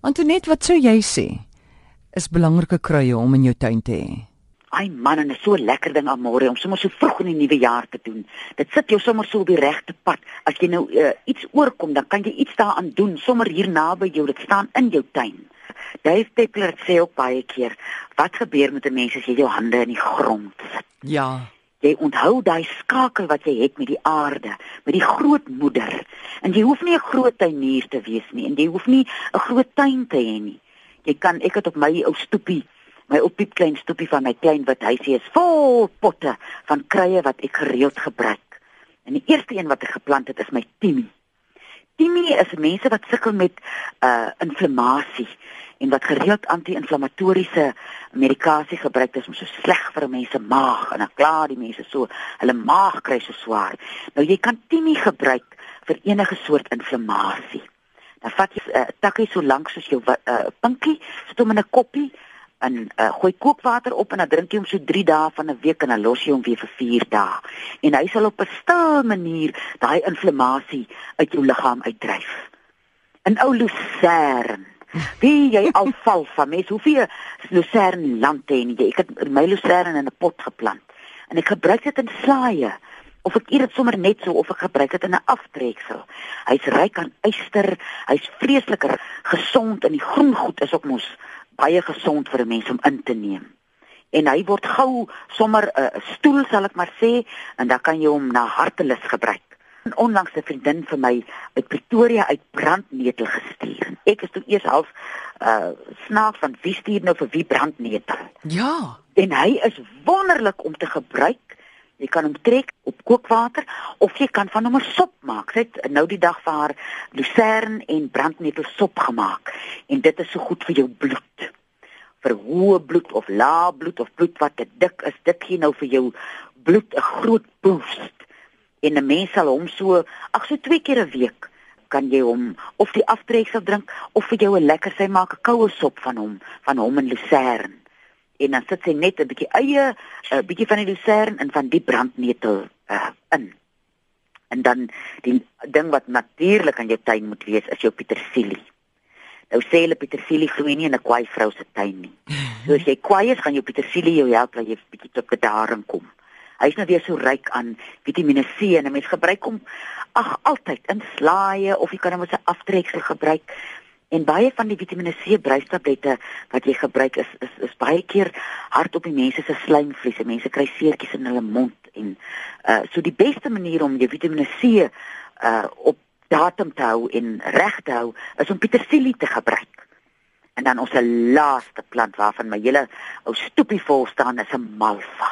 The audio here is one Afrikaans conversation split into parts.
Antoinette, wat sou jy sê? Is belangrike kruie om in jou tuin te hê? Ai man, en is so lekker ding almore om sommer so vroeg in die nuwe jaar te doen. Dit sit jou sommer so op die regte pad. As jy nou uh, iets oorkom, dan kan jy iets daaraan doen sommer hier naby jou. Dit staan in jou tuin. Dave Peppler sê ook baie keer, wat gebeur met 'n mens as jy jou hande in die grond sit? Ja. Jy onthou daai skakel wat jy het met die aarde, met die groot moeder. En jy hoef nie 'n groot tuinier te wees nie en jy hoef nie 'n groot tuin te hê nie. Jy kan ek het op my ou stoepie My oppiep klein stoepie van my klein wit huisie is vol potte van kruie wat ek gereeld gebruik. En die eerste een wat ek geplant het is my timie. Timie is mense wat sukkel met uh inflammasie en wat gereeld anti-inflammatoriese medikasie gebruik is om so sleg vir 'n mens se maag en dan klaar die mense so hulle maag kry so swaar. Nou jy kan timie gebruik vir enige soort inflammasie. Dan vat jy 'n uh, takkie so lank soos jou uh, pinkie, sit hom in 'n koppie en uh, gooi kookwater op en dan drink jy hom so 3 dae van 'n week en dan los jy hom weer vir 4 dae. En hy sal op 'n stil manier daai inflammasie uit jou liggaam uitdryf. In ou lucerne. Wie jy al val van mes, hoeveel lucerne land het jy? Ek het my lucerne in 'n pot geplant en ek gebruik dit in slaaie of ek eet dit sommer net so of ek gebruik dit in 'n aftreksel. Hy's ryk aan yster, hy's vreesliker gesond en die groen goed is ook mos baie gesond vir 'n mens om in te neem. En hy word gou sommer 'n uh, stoel sal ek maar sê en dan kan jy hom na hartelus gebruik. 'n Onlangs 'n vriendin vir my uit Pretoria uit brandnetel gestuur. Ek is toe eers half uh snaaks van wie stuur nou vir wie brandnetel. Ja, En hy is wonderlik om te gebruik. Jy kan hom trek op kookwater of jy kan van hom 'n sop maak. Sy het nou die dag vir haar lucerne en brandnetel sop gemaak en dit is so goed vir jou bloed. Vir hoë bloed of lae bloed of bloed wat te dik is, dit gee nou vir jou bloed 'n groot boost. En 'n mens sal hom so ag so twee keer 'n week kan jy hom of die aftreksel drink of vir jou 'n lekker sy maak 'n koue sop van hom, van hom en lucerne en dan sit sy net 'n bietjie eie 'n bietjie van die lucerne en van die brandnetel uh, in. En dan die ding wat natuurlik aan jou tuin moet wees is jou petersilie. Nou sê hulle petersilie groei nie in 'n kwaai vrou se tuin nie. So as jy kwaai is, gaan jou petersilie jou help dat jy bietjie tot bedaring kom. Hy's nou weer so ryk aan Vitamiene C en 'n mens gebruik hom ag altyd in slaaie of jy kan hom as 'n aftreksel gebruik. En baie van die Vitamiene C bruistablette wat jy gebruik is is is baie keer hard op die mense se slijmvliese. Mense kry seertjies in hulle mond en uh so die beste manier om jou Vitamiene C uh op datum te hou en reg te hou is om petersilie te gebruik. En dan ons laaste plant waarvan my hele ou stoepie vol staan is 'n malva.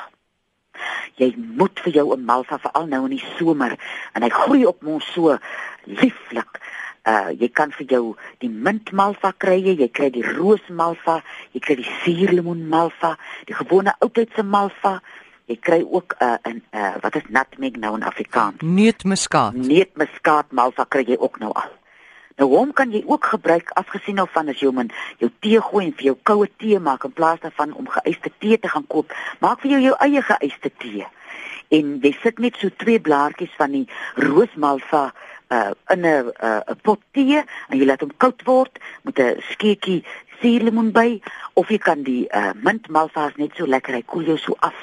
Jy moet vir jou 'n malva veral nou in die somer en hy groei op mos so lieflik. Uh jy kan vir jou die mintmalva kry, jy kry die roosmalva, jy kry die suurlemoen malva, die gewone oudtydse malva. Jy kry ook 'n uh, 'n uh, wat is nutmeg nou in Afrikaans? neutmuskaat. Neutmuskaat malva kry jy ook nou al. Nou hom kan jy ook gebruik afgesien nou van as jy hom in jou tee gooi en vir jou koue tee maak in plaas daarvan om geëiste tee te gaan koop. Maak vir jou jou eie geëiste tee. En jy sit net so twee blaartjies van die roosmalva uh in 'n uh, 'n pot tee en jy laat hom koud word met 'n skeutjie suurlemoen by of jy kan die uh mintmalva is net so lekker hy koel jou so af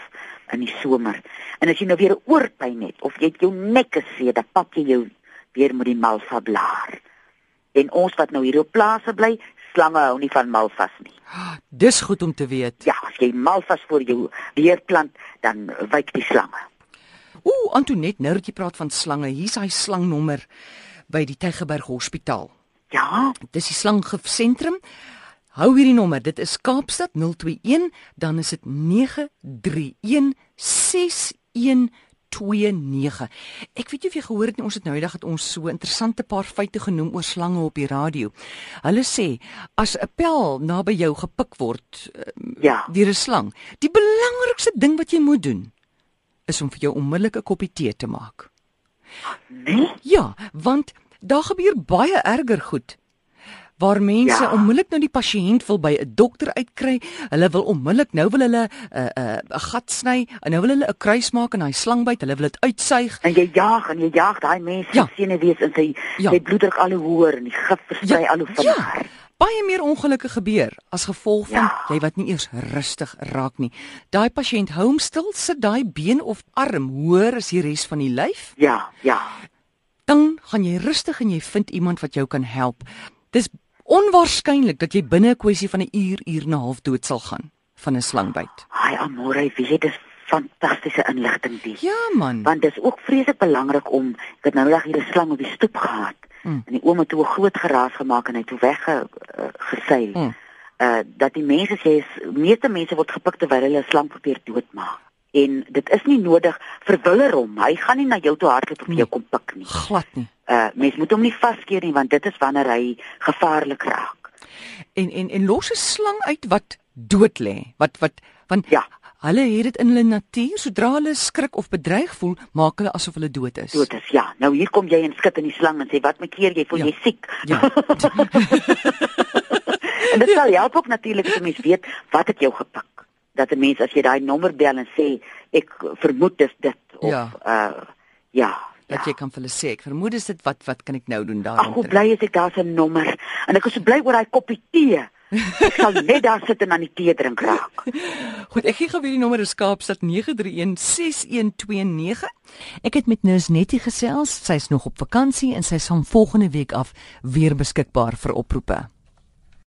in die somer. En as jy nou weer 'n oorpyn het of jy het jou nek geseë, dan pak jy jou weer met die malva blaar. En ons wat nou hier op plase bly, slange hou nie van malvas nie. Dis goed om te weet. Ja, as jy malvas vir jou weer plant, dan wyk die slange. Ooh, Antoinette, nou dat jy praat van slange, hier's hy slangnommer by die Tygerberg Hospitaal. Ja, Dis die slanggif sentrum. Hou hierdie nommer, dit is Kaapstad 021, dan is dit 9316129. Ek weet nie of jy gehoor het nie, ons het nou die dag het ons so interessante paar feite genoem oor slange op die radio. Hulle sê as 'n pel naby jou gepik word uh, ja. deur 'n slang, die belangrikste ding wat jy moet doen is om vir jou onmiddellik 'n koppie tee te maak. Nee? Ja, want daar gebeur baie erger goed. Waar mense Ja. onmiddellik nou die pasiënt wil by 'n dokter uitkry, hulle wil onmiddellik nou wil hulle 'n uh, 'n uh, 'n gat sny en nou wil hulle 'n kruis maak en daai slang byt, hulle wil dit uitsuig. En jy jaag en jy jaag daai mense Ja. ja. senuwees en sy Ja. sy bloeddruk al hoe hoër en die gif versprei ja. al hoe vinniger. Ja. Baie meer ongelukke gebeur as gevolg van Ja. jy wat nie eers rustig raak nie. Daai pasiënt hou hom stil, sit daai been of arm hoër as die res van die lyf, Ja, ja. dan gaan jy rustig en jy vind iemand wat jou kan help. Dis onwaarskynlik dat jy binne 'n kwessie van 'n uur, uur en 'n half dood sal gaan van 'n slangbyt. Ai amore, wie het dis fantastiese inligting die. Ja man. Want dis ook vreeslik belangrik om ek het nou net hier 'n slang op die stoep gehad. Mm. En die ouma toe 'n groot geraas gemaak en hy toe wegge uh, geseil. Mm. Uh dat die mense sê is meeste mense word gepik terwyl hulle 'n slang probeer doodmaak. En dit is nie nodig vir willer hom. Hy gaan nie na jou toe hardloop of Nee. jou kom pik nie. Glad nie. Uh mens moet hom nie vaskeer nie want dit is wanneer hy gevaarlik raak. En en en los 'n slang uit wat dood lê. Wat wat want Ja. Hulle het dit in hulle natuur sodra hulle skrik of bedreig voel, maak hulle asof hulle dood is. Dood is ja. Nou hier kom jy en skud in die slang en sê wat maak keer jy voel Ja. jy siek. Ja. En dit sal help ook natuurlik as mens weet wat het jou gepik. Dat 'n mens as jy daai nommer bel en sê ek vermoed dis dit of Ja. uh ja. dat ja. jy kan vir hulle sê ek vermoed dis dit wat wat kan ek nou doen Ag, daarom. hoe bly is ek daar's 'n nommer en ek is so bly oor daai koppie tee. Ek sal net daar sit en aan die tee drink raak. Goed, ek gee gou weer die nommer is Kaapstad 9316129. Ek het met Nurse Nettie gesels. Sy's nog op vakansie en sy sal volgende week af weer beskikbaar vir oproepe.